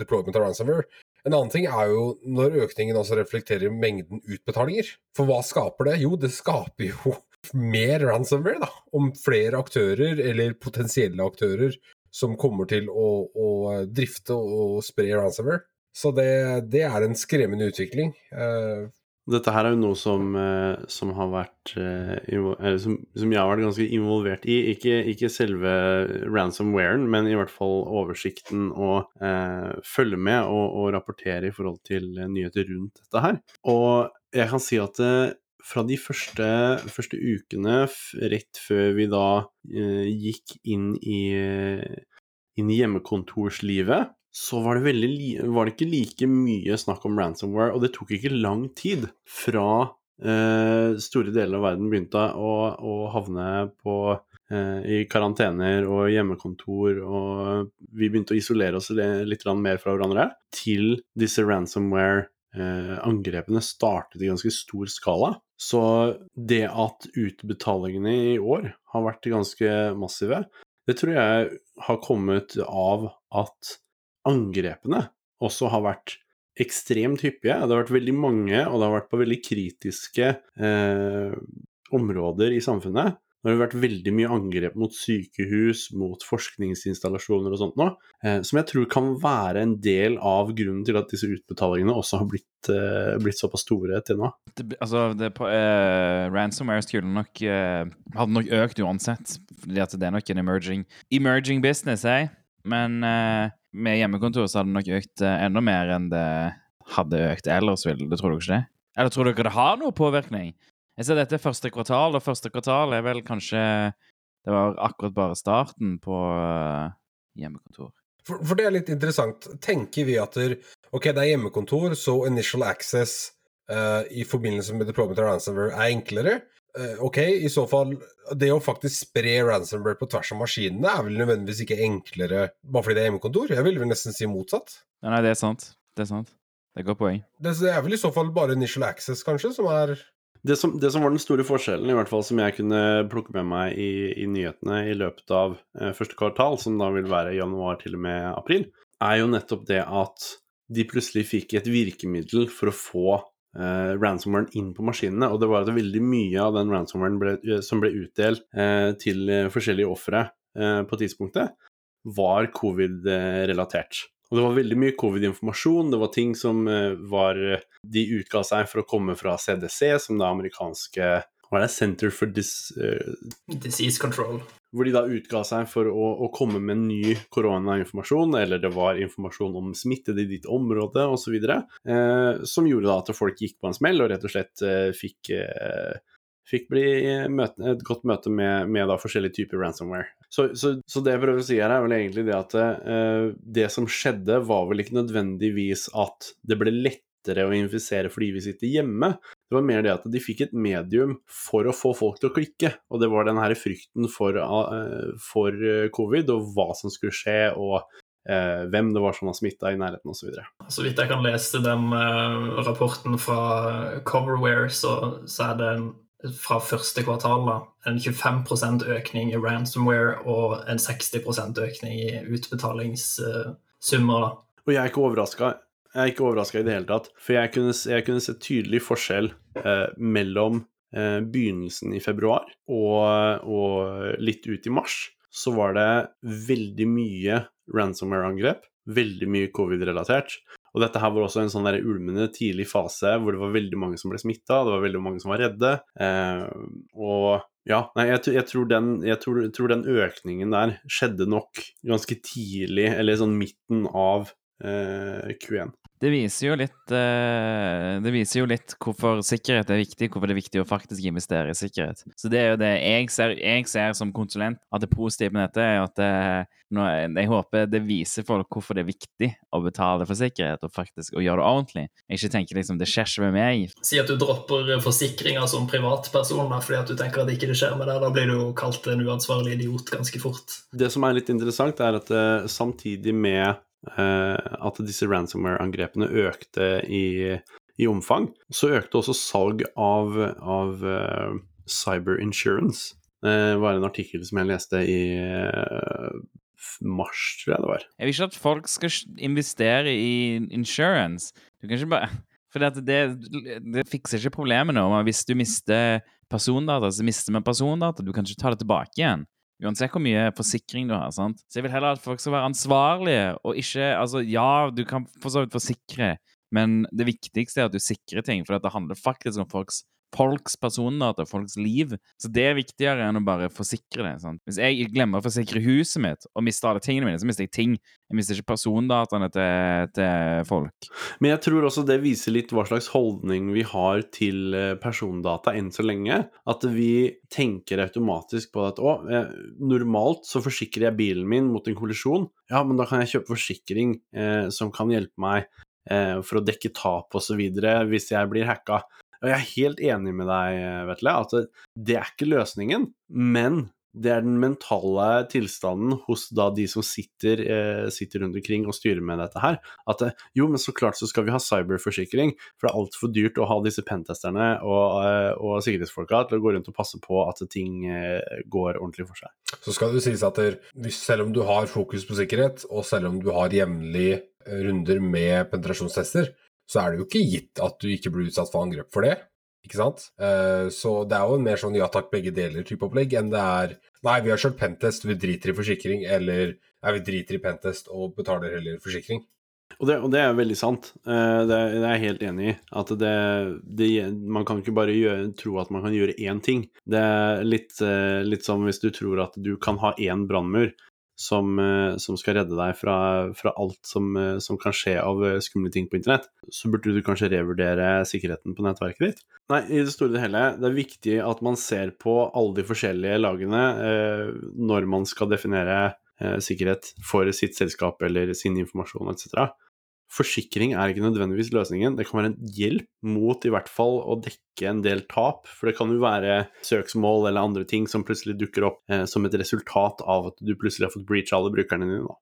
deployment av ransomware. En annen ting er jo når økningen også reflekterer mengden utbetalinger. For hva skaper det? Jo, det skaper jo mer ransomware, da. Om flere aktører, eller potensielle aktører, som kommer til å, å drifte og spre ransomware. Så det, det er en skremmende utvikling. Eh,
Dette her er jo noe som, eh, som har vært eh, som, som jeg har vært ganske involvert i. Ikke, ikke selve ransomwaren, men i hvert fall oversikten og eh, følge med og, og rapportere i forhold til nyheter rundt dette her. Og jeg kan si at fra de første, første ukene, rett før vi da eh, gikk inn i, inn i hjemmekontorslivet, så var det, veldig var det ikke like mye snakk om ransomware, og det tok ikke lang tid fra eh, store deler av verden begynte å, å havne på, eh, i karantener og hjemmekontor, og vi begynte å isolere oss litt mer fra hverandre, til disse ransomware-angrepene startet i ganske stor skala. Så det at utbetalingene i år har vært ganske massive, det tror jeg har kommet av at angrepene også har vært ekstremt hyppige. Det har vært veldig mange, og det har vært på veldig kritiske eh, områder i samfunnet. Det har vært veldig mye angrep mot sykehus, mot forskningsinstallasjoner og sånt nå, eh, som jeg tror kan være en del av grunnen til at disse utbetalingene også har blitt, eh, blitt såpass store til nå.
Det, altså, det, eh, ransomware skulle nok eh, Hadde nok økt uansett, fordi at det er nok en emerging Emerging business, eh? Men eh, med hjemmekontor så hadde det nok økt enda mer enn det hadde økt ellers, vil det, tror dere ikke det? Eller tror dere det har noe påvirkning? Jeg ser dette er første kvartal, og første kvartal er vel kanskje Det var akkurat bare starten på eh, hjemmekontor.
For, for det er litt interessant. Tenker vi at der, ok, det er hjemmekontor, så initial access uh, i forbindelse med deployment av ransomware er enklere? Uh, ok, i så fall Det å faktisk spre ransomware på tvers av maskinene er vel nødvendigvis ikke enklere bare fordi det er hjemmekontor? Jeg vil vel nesten si motsatt.
Nei, det er sant. Det er sant. Det er godt poeng.
Det det er vel i så fall bare initial access, kanskje, som er
Det som, det som var den store forskjellen, i hvert fall som jeg kunne plukke med meg i, i nyhetene i løpet av eh, første kvartal, som da vil være januar til og med april, er jo nettopp det at de plutselig fikk et virkemiddel for å få eh, ransomwaren inn på maskinene. Og det var at veldig mye av den ransomwaren ble, eh, som ble utdelt eh, til eh, forskjellige ofre eh, på tidspunktet, var covid-relatert. Og det var veldig mye covid-informasjon. Det var ting som eh, var De utga seg for å komme fra CDC, som det amerikanske Hva er det? Center for Dis... uh,
Disease control.
hvor de da utga seg for å, å komme med ny koronainformasjon, eller det var informasjon om smittede i ditt område osv., eh, som gjorde da at folk gikk på en smell og rett og slett eh, fikk, eh, fikk bli møte, et godt møte med, med da forskjellige typer ransomware. Så, så, så det jeg prøver å si her, er vel egentlig det at uh, det som skjedde, var vel ikke nødvendigvis at det ble lettere å infisere fordi vi sitter hjemme. Det var mer det at de fikk et medium for å få folk til å klikke. Og det var den her frykten for, uh, for eh, covid og hva som skulle skje, og hvem det var som var smitta i nærheten osv.
Så, så vidt jeg kan lese den rapporten fra Coverware, så, så er det en, fra første kvartal da, en 25% økning i ransomware og en 60% økning i utbetalingssummer. da.
Og jeg er ikke overraska. Jeg er ikke overraska i det hele tatt. For jeg kunne, jeg kunne se tydelig forskjell eh, mellom eh, begynnelsen i februar og, og litt ut i mars. Så var det veldig mye ransomware-angrep. Veldig mye covid-relatert. Og dette her var også en sånn der ulmende tidlig fase hvor det var veldig mange som ble smitta, det var veldig mange som var redde. Eh, og ja, nei, jeg, jeg, tror den, jeg, tror, jeg, tror den, økningen der skjedde nok ganske tidlig, eller sånn midten av eh, Q1.
Det viser jo litt uh, Det viser jo litt hvorfor sikkerhet er viktig, hvorfor det er viktig å faktisk investere i sikkerhet. Så det er jo det jeg ser, jeg ser som konsulent, at det positive med dette er at det, nå, jeg håper det viser folk hvorfor det er viktig å betale for sikkerhet, og faktisk å gjøre det ordentlig. Jeg ikke tenker liksom det skjer ikke med meg.
Si at du dropper forsikringer som privatperson fordi at du tenker at ikke det skjer med deg. Da blir du jo kalt en uansvarlig idiot ganske fort.
Det som er litt interessant, er at uh, samtidig med Eh, at disse ransomware-angrepene økte i, i, omfang. Så økte også salg av, av uh, cyber insurance. Det var en artikkel som jeg leste i mars, tror jeg det var.
Jeg vil ikke at folk skal investere i insurance. Du kan ikke bare For det, det, fikser ikke problemet nå. Hvis du mister persondata, så mister vi persondata. Du kan ikke ta det tilbake igjen. Uansett hvor mye forsikring du har. sant? Så jeg vil heller at folk skal være ansvarlige, og ikke Altså, ja, du kan for så vidt forsikre, men det viktigste er at du sikrer ting, for det handler faktisk om folks folks persondata, folks liv. Så det er viktigere enn å bare forsikre det. Sant? Hvis jeg glemmer å forsikre huset mitt og mister alle tingene mine, så mister jeg ting. Jeg mister ikke persondataene til, til, folk.
Men jeg tror også det viser litt hva slags holdning vi har til eh, persondata enn så lenge. At vi tenker automatisk på at å, normalt så forsikrer jeg bilen min mot en kollisjon. Ja, men da kan jeg kjøpe forsikring eh, som kan hjelpe meg eh, for å dekke tap osv. hvis jeg blir hacka. Og jeg er helt enig med deg, Vetle, at det er ikke løsningen, men det er den mentale tilstanden hos da de som sitter, eh, sitter rundt omkring og styrer med dette her. At jo, men så klart så skal vi ha cyberforsikring, for det er altfor dyrt å ha disse pentesterne og, eh, og sikkerhetsfolka til å gå rundt og passe på at ting eh, går ordentlig for seg.
Så skal det sies at der, selv om du har fokus på sikkerhet, og selv om du har jevnlig runder med penetrasjonstester, så er det jo ikke gitt at du ikke blir utsatt for angrep for det. Ikke sant? Uh, så det er jo en mer sånn ja takk, begge deler-type opplegg enn det er nei, vi har kjørt pentest, vi driter i forsikring, eller nei, vi driter i pentest og betaler heller forsikring.
Og det, og det er veldig sant. Uh, det, er jeg helt enig i. At det, det, Man kan ikke bare gjøre, tro at man kan gjøre én ting. Det er litt, uh, litt som hvis du tror at du kan ha én brannmur, som, eh, som, skal redde deg fra, fra alt som, eh, som, kan skje av eh, skumle ting på internett, så burde du kanskje revurdere sikkerheten på nettverket ditt. Nei, i det store og hele, det er viktig at man ser på alle de forskjellige lagene eh, når man skal definere eh, sikkerhet for sitt selskap eller sin informasjon etc. Forsikring er ikke nødvendigvis løsningen. Det kan være en hjelp mot i hvert fall å dekke en del tap. For det kan jo være søksmål eller andre ting som plutselig dukker opp eh, som et resultat av at du plutselig har fått breach alle brukerne dine. Da.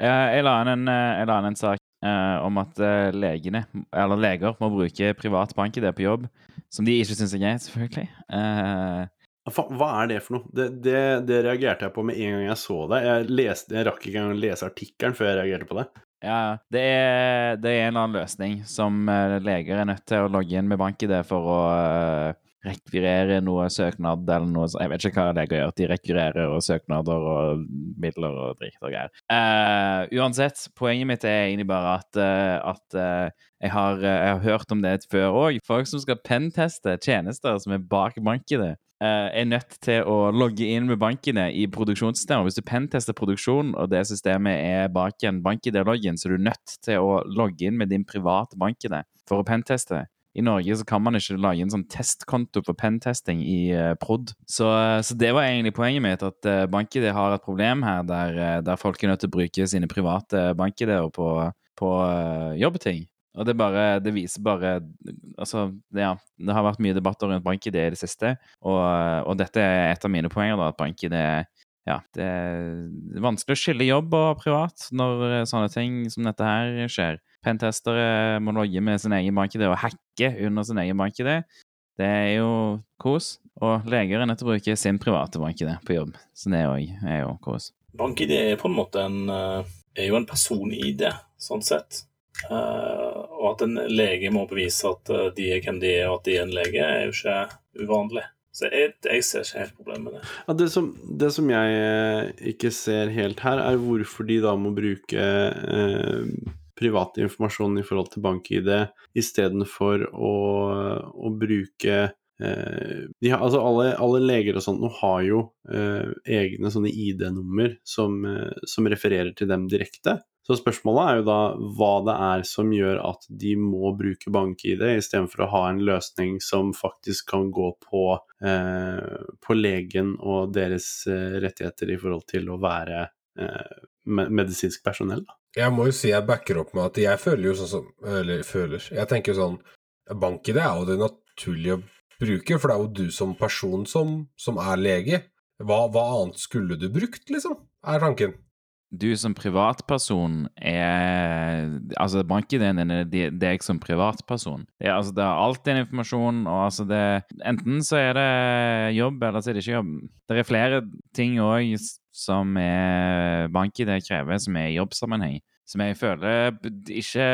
Jeg la inn en, eh, la inn en sak eh, om at eh, legene, eller leger må bruke privat bank-ID på jobb, som de ikke syns er greit, selvfølgelig. Eh,
hva er det for noe? Det, det, det, reagerte jeg på med en gang jeg så det. Jeg, leste, jeg rakk ikke engang å lese artikkelen før jeg reagerte på det.
Ja, det er, det er en eller annen løsning som uh, leger er nødt til å logge inn med bank-ID for å uh, rekvirere noe søknad eller noe sånt. Jeg vet ikke hva leger gjør. De rekvirerer og søknader og midler og dritt og greier. Uh, uansett, poenget mitt er egentlig bare at, at jeg, har, jeg, har, hørt om det før òg. Folk som skal penteste tjenester som er bak bank-ID Eh, er nødt til å logge inn med bankene i produksjonssystemet. Hvis du pentester produksjonen, og det systemet er bak en bank-ID-loggen, så er du nødt til å logge inn med din private bank-ID for å penteste. I Norge så kan man ikke lage en sånn testkonto for pentesting i uh, prod. Så, så, det var egentlig poenget mitt, at uh, BankID har et problem her der, der folk er nødt til å bruke sine private bank-ID-er på, på uh, jobbting. Og det, bare, det viser bare Altså, ja, det har vært mye debatter rundt BankID i det siste, og, og, dette er et av mine poenger, da, at BankID ja, det er vanskelig å skille jobb og privat når sånne ting som dette her skjer. Pentestere må logge med sin egen bank-ID og hacke under sin egen bank-ID. Det er jo kos. Og leger er nødt til å bruke sin private bank-ID på jobb, så det er jo kos.
BankID er på en måte en, eh, er jo en person-ID, sånn sett. Uh, og at en lege må bevise at uh, de er hvem de er, og at de er en lege, er jo ikke uvanlig. Så jeg, jeg ser ikke helt problemet med det.
Ja, det, som, det som jeg ikke ser helt her, er hvorfor de da må bruke eh, private informasjon i forhold til bank-ID istedenfor å, å bruke de har, altså alle, alle, leger og sånt nå har jo eh, egne sånne ID-nummer som, eh, som, refererer til dem direkte. Så spørsmålet er jo da hva det er som gjør at de må bruke bank-ID istedenfor å ha en løsning som faktisk kan gå på, eh, på legen og deres eh, rettigheter i forhold til å være eh, medisinsk personell. Da.
Jeg må jo si jeg backer opp med at jeg føler jo sånn som Eller føler Jeg tenker sånn Bank-ID er jo det naturlige å bruke, for det er jo du som person som, som er lege. Hva, hva, annet skulle du brukt, liksom? Er tanken.
Du som privatperson er Altså, bank-ID-en din er deg som privatperson. Det er, altså, det er alltid en informasjon, og altså det Enten så er det jobb, eller så er det ikke jobb. Det er flere ting òg som er bankidé krever, som er i jobbsammenheng. Som jeg føler ikke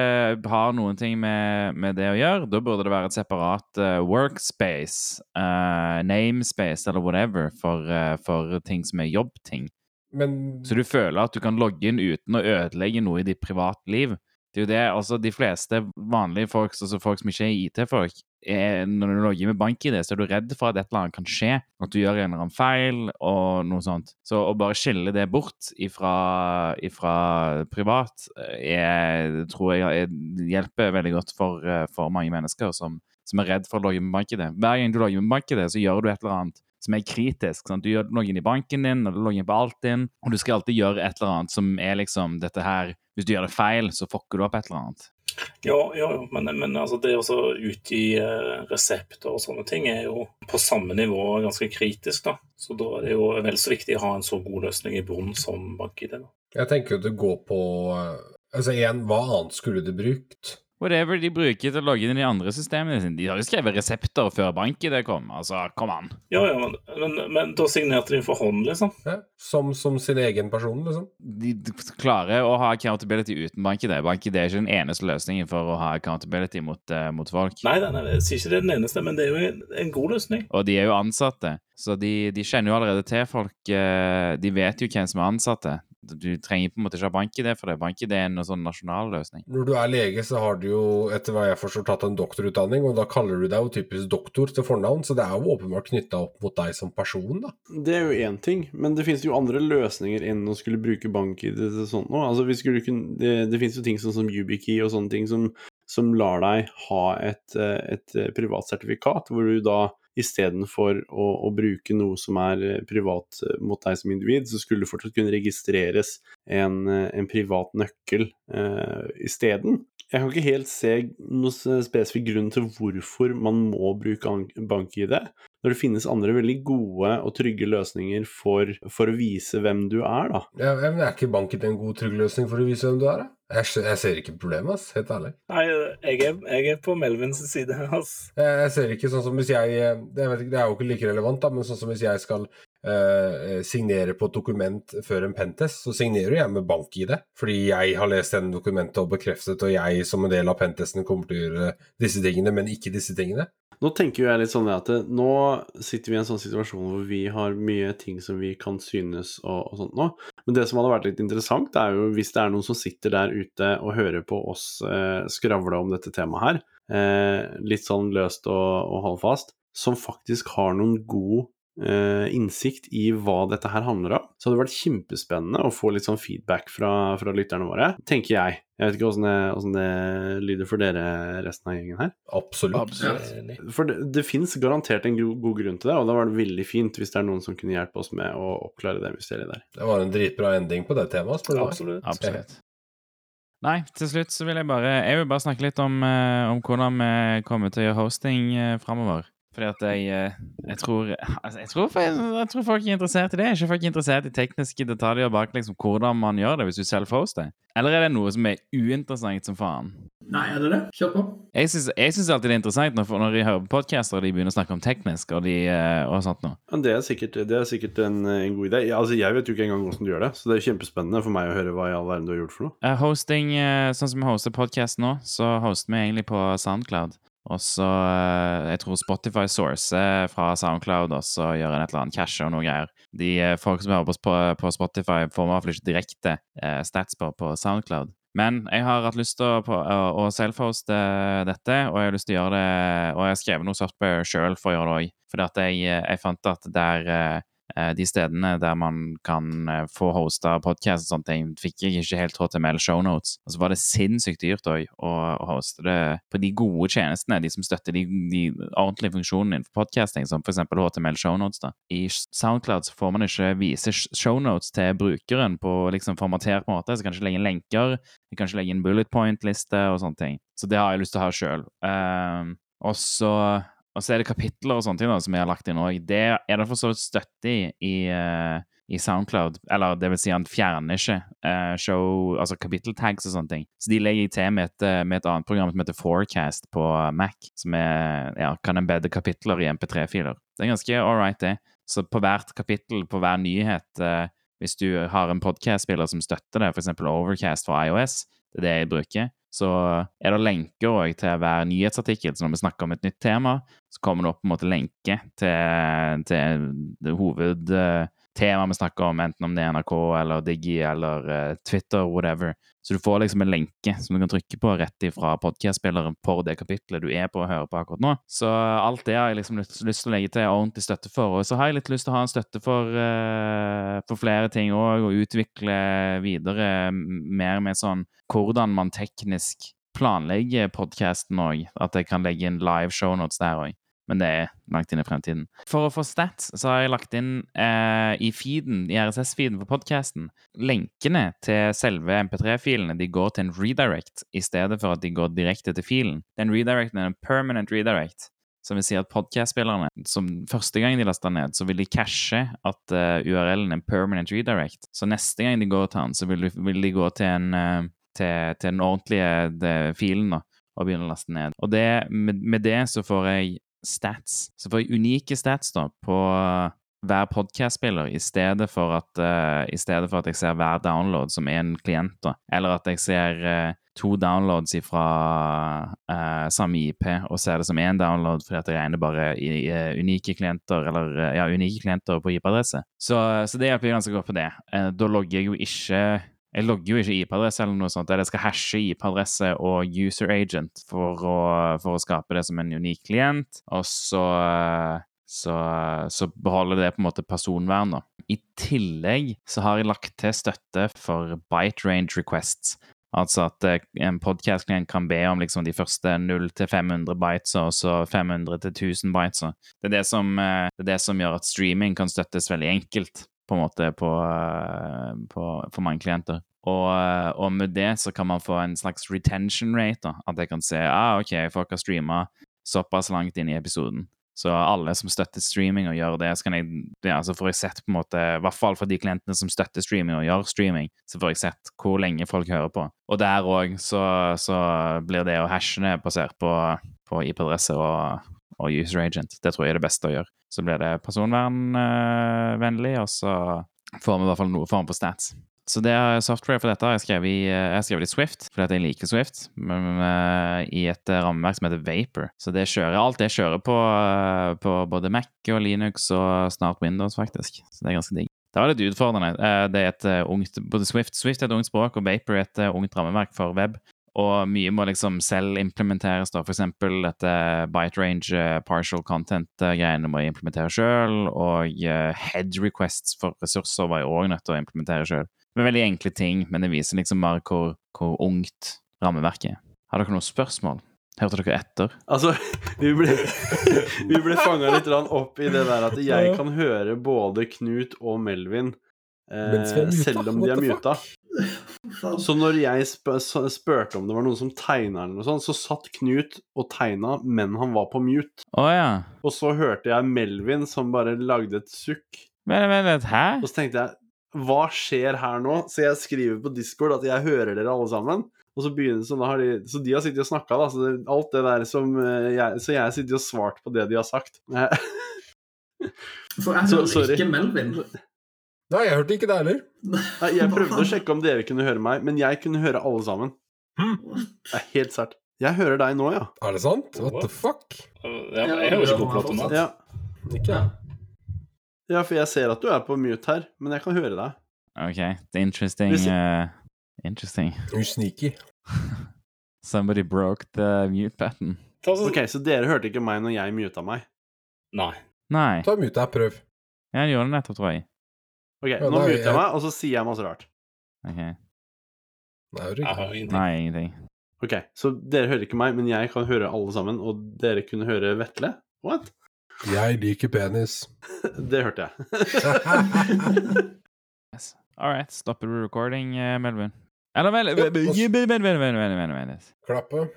har noen ting med, med, det å gjøre. Da burde det være et separat uh, workspace, uh, namespace eller whatever for, uh, for ting som er jobbting. Men... Så du føler at du kan logge inn uten å ødelegge noe i ditt privatliv. Det er jo det altså de fleste vanlige folk, altså folk som ikke er IT-folk, når du logger med bank-ID, så er du redd for at et eller annet kan skje. At du gjør en eller annen feil og noe sånt. Så å bare skille det bort ifra, ifra privat er, tror jeg hjelper veldig godt for, for mange mennesker som, som, er redd for å logge med bank-ID. Hver gang du logger med bank-ID, så gjør du et eller annet som er kritisk. Sant? Du logger inn i banken din, og du logger inn på Altinn, og du skal alltid gjøre et eller annet som er liksom dette her Hvis du gjør det feil, så fucker du opp et eller annet.
Ja, ja, ja. men, men altså, det å utgi uh, resepter og sånne ting er jo på samme nivå ganske kritisk. da. Så da er det jo vel så viktig å ha en så god løsning i bunnen som bank-ID.
Jeg tenker jo det går på eh, Altså igjen, hva annet skulle du brukt?
Whatever de bruker til å logge inn i andre systemene sine. De har jo skrevet resepter før bank i det kom. Altså, kom an.
Ja, ja, men, men, men da signerte de for hånd, liksom?
Ja, som, som, sin egen person, liksom?
De klarer å ha accountability uten bank i det. Bank i det er ikke den eneste løsningen for å ha accountability mot, uh, mot folk.
Nei, nei, nei, jeg sier ikke det er den eneste, men det er jo en, en god løsning.
Og de er jo ansatte. Så de, de, kjenner jo allerede til folk. Uh, de vet jo hvem som er ansatte du trenger på en måte ikke ha bank-ID for det. Bank-ID er en sånn nasjonal løsning.
Når du er lege, så har du jo etter hva jeg forstår tatt en doktorutdanning, og da kaller du deg jo typisk doktor til fornavn, så det er jo åpenbart knytta opp mot deg som person, da.
Det er jo én ting, men det finnes jo andre løsninger enn å skulle bruke bank-ID til sånt noe. Altså, kunne, det, det finnes jo ting sånn som YubiKey og sånne ting som, som lar deg ha et, et privat sertifikat, hvor du da istedenfor å, å bruke noe som er eh, privat eh, mot deg som individ, så skulle det fortsatt kunne registreres en, eh, en privat nøkkel eh, isteden. Jeg kan ikke helt se noen spesifikk grunn til hvorfor man må bruke bank-ID, når det finnes andre veldig gode og trygge løsninger for, for å vise hvem du er, da.
Ja, men Er ikke bank-ID en god, trygg løsning for å vise hvem du er, da? Jeg, jeg, ser ikke problemet, ass, helt ærlig.
Nei, jeg er, jeg er på Melvins side, ass.
Jeg, jeg, ser ikke sånn som hvis jeg det, ikke, det er jo ikke like relevant, da, men sånn som hvis jeg skal eh, signere på et dokument før en pentest, så signerer jeg med bank-ID. Fordi jeg har lest denne dokumentet og bekreftet, og jeg som en del av pentesten kommer til å gjøre disse tingene, men ikke disse tingene.
Nå tenker jeg litt sånn at nå sitter vi i en sånn situasjon hvor vi har mye ting som vi kan synes og, og sånt nå. Men det som hadde vært litt interessant, er jo hvis det er noen som sitter der ute og hører på oss eh, skravle om dette temaet her, eh, litt sånn løst og, og holdfast, som faktisk har noen god eh, innsikt i hva dette her handler om. Så hadde det vært kjempespennende å få litt sånn feedback fra, fra lytterne våre, tenker jeg. Jeg vet ikke åssen det, det lyder for dere, resten av gjengen her.
Absolutt.
Absolutt.
For det, det fins garantert en god grunn til det, og da var det veldig fint hvis det er noen som kunne hjelpe oss med å oppklare det mysteriet der.
Det var en dritbra ending på det temaet, spør du meg.
Absolutt.
Absolutt. Nei, til slutt så vil jeg bare Jeg vil bare snakke litt om, eh, om hvordan vi kommer til å gjøre hosting eh, framover. Fordi at jeg, eh, jeg tror altså, jeg, tror, jeg, tror folk er interessert i det. Jeg er ikke folk interessert i tekniske detaljer bak liksom, hvordan man gjør det hvis du self-hoster. Eller er det noe som er uinteressant som faen?
Nei, er det det? Kjør på.
Jeg syns jeg syns alltid det er interessant når, når jeg hører på podcaster og de begynner å snakke om teknisk og, de, eh, og sånt noe.
Ja, det er sikkert, det er sikkert en, en god idé. Altså, jeg vet jo ikke engang hvordan du gjør det, så det er kjempespennende for meg å høre hva i all verden du har gjort for noe.
Eh, hosting, sånn som vi hoster podcast nå, så hoster vi egentlig på Soundcloud. Og så eh, Jeg tror Spotify sourcer fra Soundcloud, og så gjør en et eller annet cache og noe greier. De eh, folk som hører på, på Spotify, får i hvert fall ikke direkte eh, stats på på Soundcloud. Men jeg har hatt lyst til å, på, å, å self-hoste dette, og jeg har lyst til å gjøre det Og jeg har skrevet noe software sjøl for å gjøre det òg. Fordi at jeg, eh, jeg fant at der de stedene der man kan eh, få hosta podkast og sånne ting, fikk jeg ikke helt HTML shownotes. Og så var det sinnssykt dyrt òg å, hoste det på de gode tjenestene, de som støtter de, de ordentlige funksjonene innenfor podcasting, som f.eks. HTML shownotes. da. I Soundcloud så får man ikke vise shownotes til brukeren på liksom formatert måte, så kan ikke legge inn lenker, jeg kan ikke legge inn bullet point-liste og sånne ting. Så det har jeg lyst til å ha sjøl. og så og så er det kapitler og sånne ting da, som jeg har lagt inn òg. Det er det for så vidt støtte i eh, i Soundcloud. Eller det vil si, han fjerner ikke uh, show, altså kapitteltags og sånne ting. Så de legger jeg til med et, eh, med et annet program som heter Forecast på Mac, som er, ja, kan embedde kapitler i MP3-filer. Det er ganske all right, det. Så på hvert kapittel, på hver nyhet, uh, hvis du har en podcast-spiller som støtter det, f.eks. Overcast for iOS, det er det jeg bruker, så er det lenker òg til hver nyhetsartikkel. Så når vi snakker om et nytt tema, så kommer det opp på en måte lenke til, til det hovedtemaet vi snakker om, enten om det er NRK eller Digi eller eh, Twitter, whatever. Så du får liksom en lenke som du kan trykke på rett ifra podkast-spilleren for det kapitlet du er på og hører på akkurat nå. Så alt det har jeg liksom lyst, lyst til å legge til ordentlig støtte for. Og så har jeg litt lyst til å ha en støtte for, uh, for flere ting òg, og utvikle videre mer med sånn hvordan man teknisk planlegger podkasten òg. At jeg kan legge inn live shownotes der òg. Men det er langt inn i fremtiden. For å få stats så har jeg lagt inn eh, i feeden, i RSS-feeden for podkasten, lenkene til selve MP3-filene. De går til en redirect i stedet for at de går direkte til filen. Den redirecten er en permanent redirect. Som vil si at podcast-spillerne, som første gang de laster ned, så vil de cache at uh, URL-en er en permanent redirect. Så neste gang de går til den, så vil, de- vil de gå til, en, uh, til, til den ordentlige de, filen da, og begynne å laste ned. Og det, med, med det så får jeg stats. Så får unike stats da på hver podcast-spiller, i stedet for at eh, i stedet for at jeg ser hver download som en klient, da. Eller at jeg ser uh, to downloads fra samme IP og ser det som én download fordi at jeg regner bare i, i unike klienter, eller eh, ja, unike klienter på IP-adresse. Så, så det hjelper ganske godt på det. Eh, da logger jeg jo ikke jeg logger jo ikke IP-adresse eller noe sånt, jeg skal hashe IP-adresse og user agent for å, for å skape det som en unik klient, og så, så, så beholder det på en måte personvern. da. I tillegg så har jeg lagt til støtte for byte range requests. Altså at eh, en podkast-klient kan be om liksom de første 0-500 bytes, og så 500-1000 bytes. Det er det, som, eh, det er det som gjør at streaming kan støttes veldig enkelt på en måte på, eh, på, for mange klienter. Og, eh, og med det så kan man få en slags retention rate. da, At jeg kan se ah, ok, folk har streama såpass langt inn i episoden. Så alle som støtter streaming og gjør det, så kan jeg, ja, så får jeg sett på en måte, i hvert fall for de klientene som støtter streaming og gjør streaming, så får jeg sett hvor lenge folk hører på. Og der òg så, så blir det å hashe det basert på, på IP-adresse og, og user agent. Det tror jeg er det beste å gjøre. Så blir det personvernvennlig, og så får vi i hvert fall noe form for stats. Så det er software for dette jeg skrev i, jeg har skrevet i Swift, fordi jeg liker Swift, men eh, i et eh, rammeverk som heter Vapor. Så det kjører, alt det kjører på, eh, på både Mac og Linux og snart Windows, faktisk. Så det er ganske digg. Det var litt utfordrende. Eh, Det er et eh, ungt, både Swift, Swift er et ungt språk, og Vapor er et eh, ungt rammeverk for web. Og mye må liksom selv implementeres. da. Eksempel dette bite range eh, partial content-greiene må jeg implementere sjøl. Og eh, head requests for ressurser var jeg òg nødt til å implementere sjøl. Veldig enkle ting, men det viser liksom bare hvor, hvor ungt rammeverket er. Har dere noen spørsmål? Hørte dere etter?
Altså, vi ble, vi ble fanga litt opp i det der at jeg kan høre både Knut og Melvin eh, selv om de er muta. Så når jeg sp spurte om det var noen som tegna eller noe sånt, så satt Knut og tegna, men han var på mute.
Oh, ja.
Og så hørte jeg Melvin som bare lagde et sukk.
Men, men. Hæ?
Og så tenkte jeg hva skjer her nå? Så jeg skriver på Discord at jeg hører dere alle sammen. Og så begynner så, da har de, så de har sittet og snakka, da. Så det, alt det der som eh, jeg, Så jeg sitter og svart på det de har sagt.
For jeg
Så-
hører
så,
ikke Melvin.
Nei, jeg hørte ikke det heller.
Nei, Jeg prøvde å sjekke om dere kunne høre meg, men jeg kunne høre alle sammen. Det er helt sært. Jeg hører deg nå, ja.
Er det sant? What the fuck?
Ja, jeg hører ikke på platen.
ja.
Ikke?
Ja, for jeg ser at du er på mute her, men jeg kan høre deg.
OK, det er interesting. Eh, interesting.
Du er sneaky.
Somebody broke the mute
pattern.
Ok, Så dere hørte ikke meg når jeg muta meg?
Nei.
Nei.
Ta mute deg, prøv.
Ja, han gjorde det nettopp, tror jeg.
Ok,
Ja,
Nå muter jeg meg, og så sier jeg masse rart.
Ok.
Nei, jeg
har ingenting.
Nei, ingenting.
Ok, Så dere hører ikke meg, men jeg kan høre alle sammen, og dere kunne høre Vetle? What?
Jeg liker penis.
Det hørte jeg.
Yes. All right, stopper recording, eh, Melvin? Eller vent.
Klappe.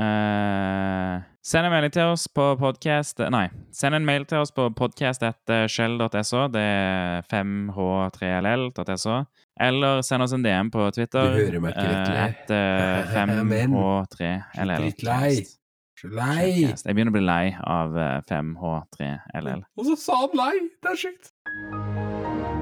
Eh, send en melding til oss på podcast Nei, send en mail til oss på podcast.shell.so. Det er 5h3ll.so. Eller send oss en DM på Twitter.
Du hører meg ikke litt lei.
At eh, 5h3ll.
litt lei. Lei.
Jeg begynner å bli lei av eh, 5h3ll.
Og så sa han lei! Det er sjukt.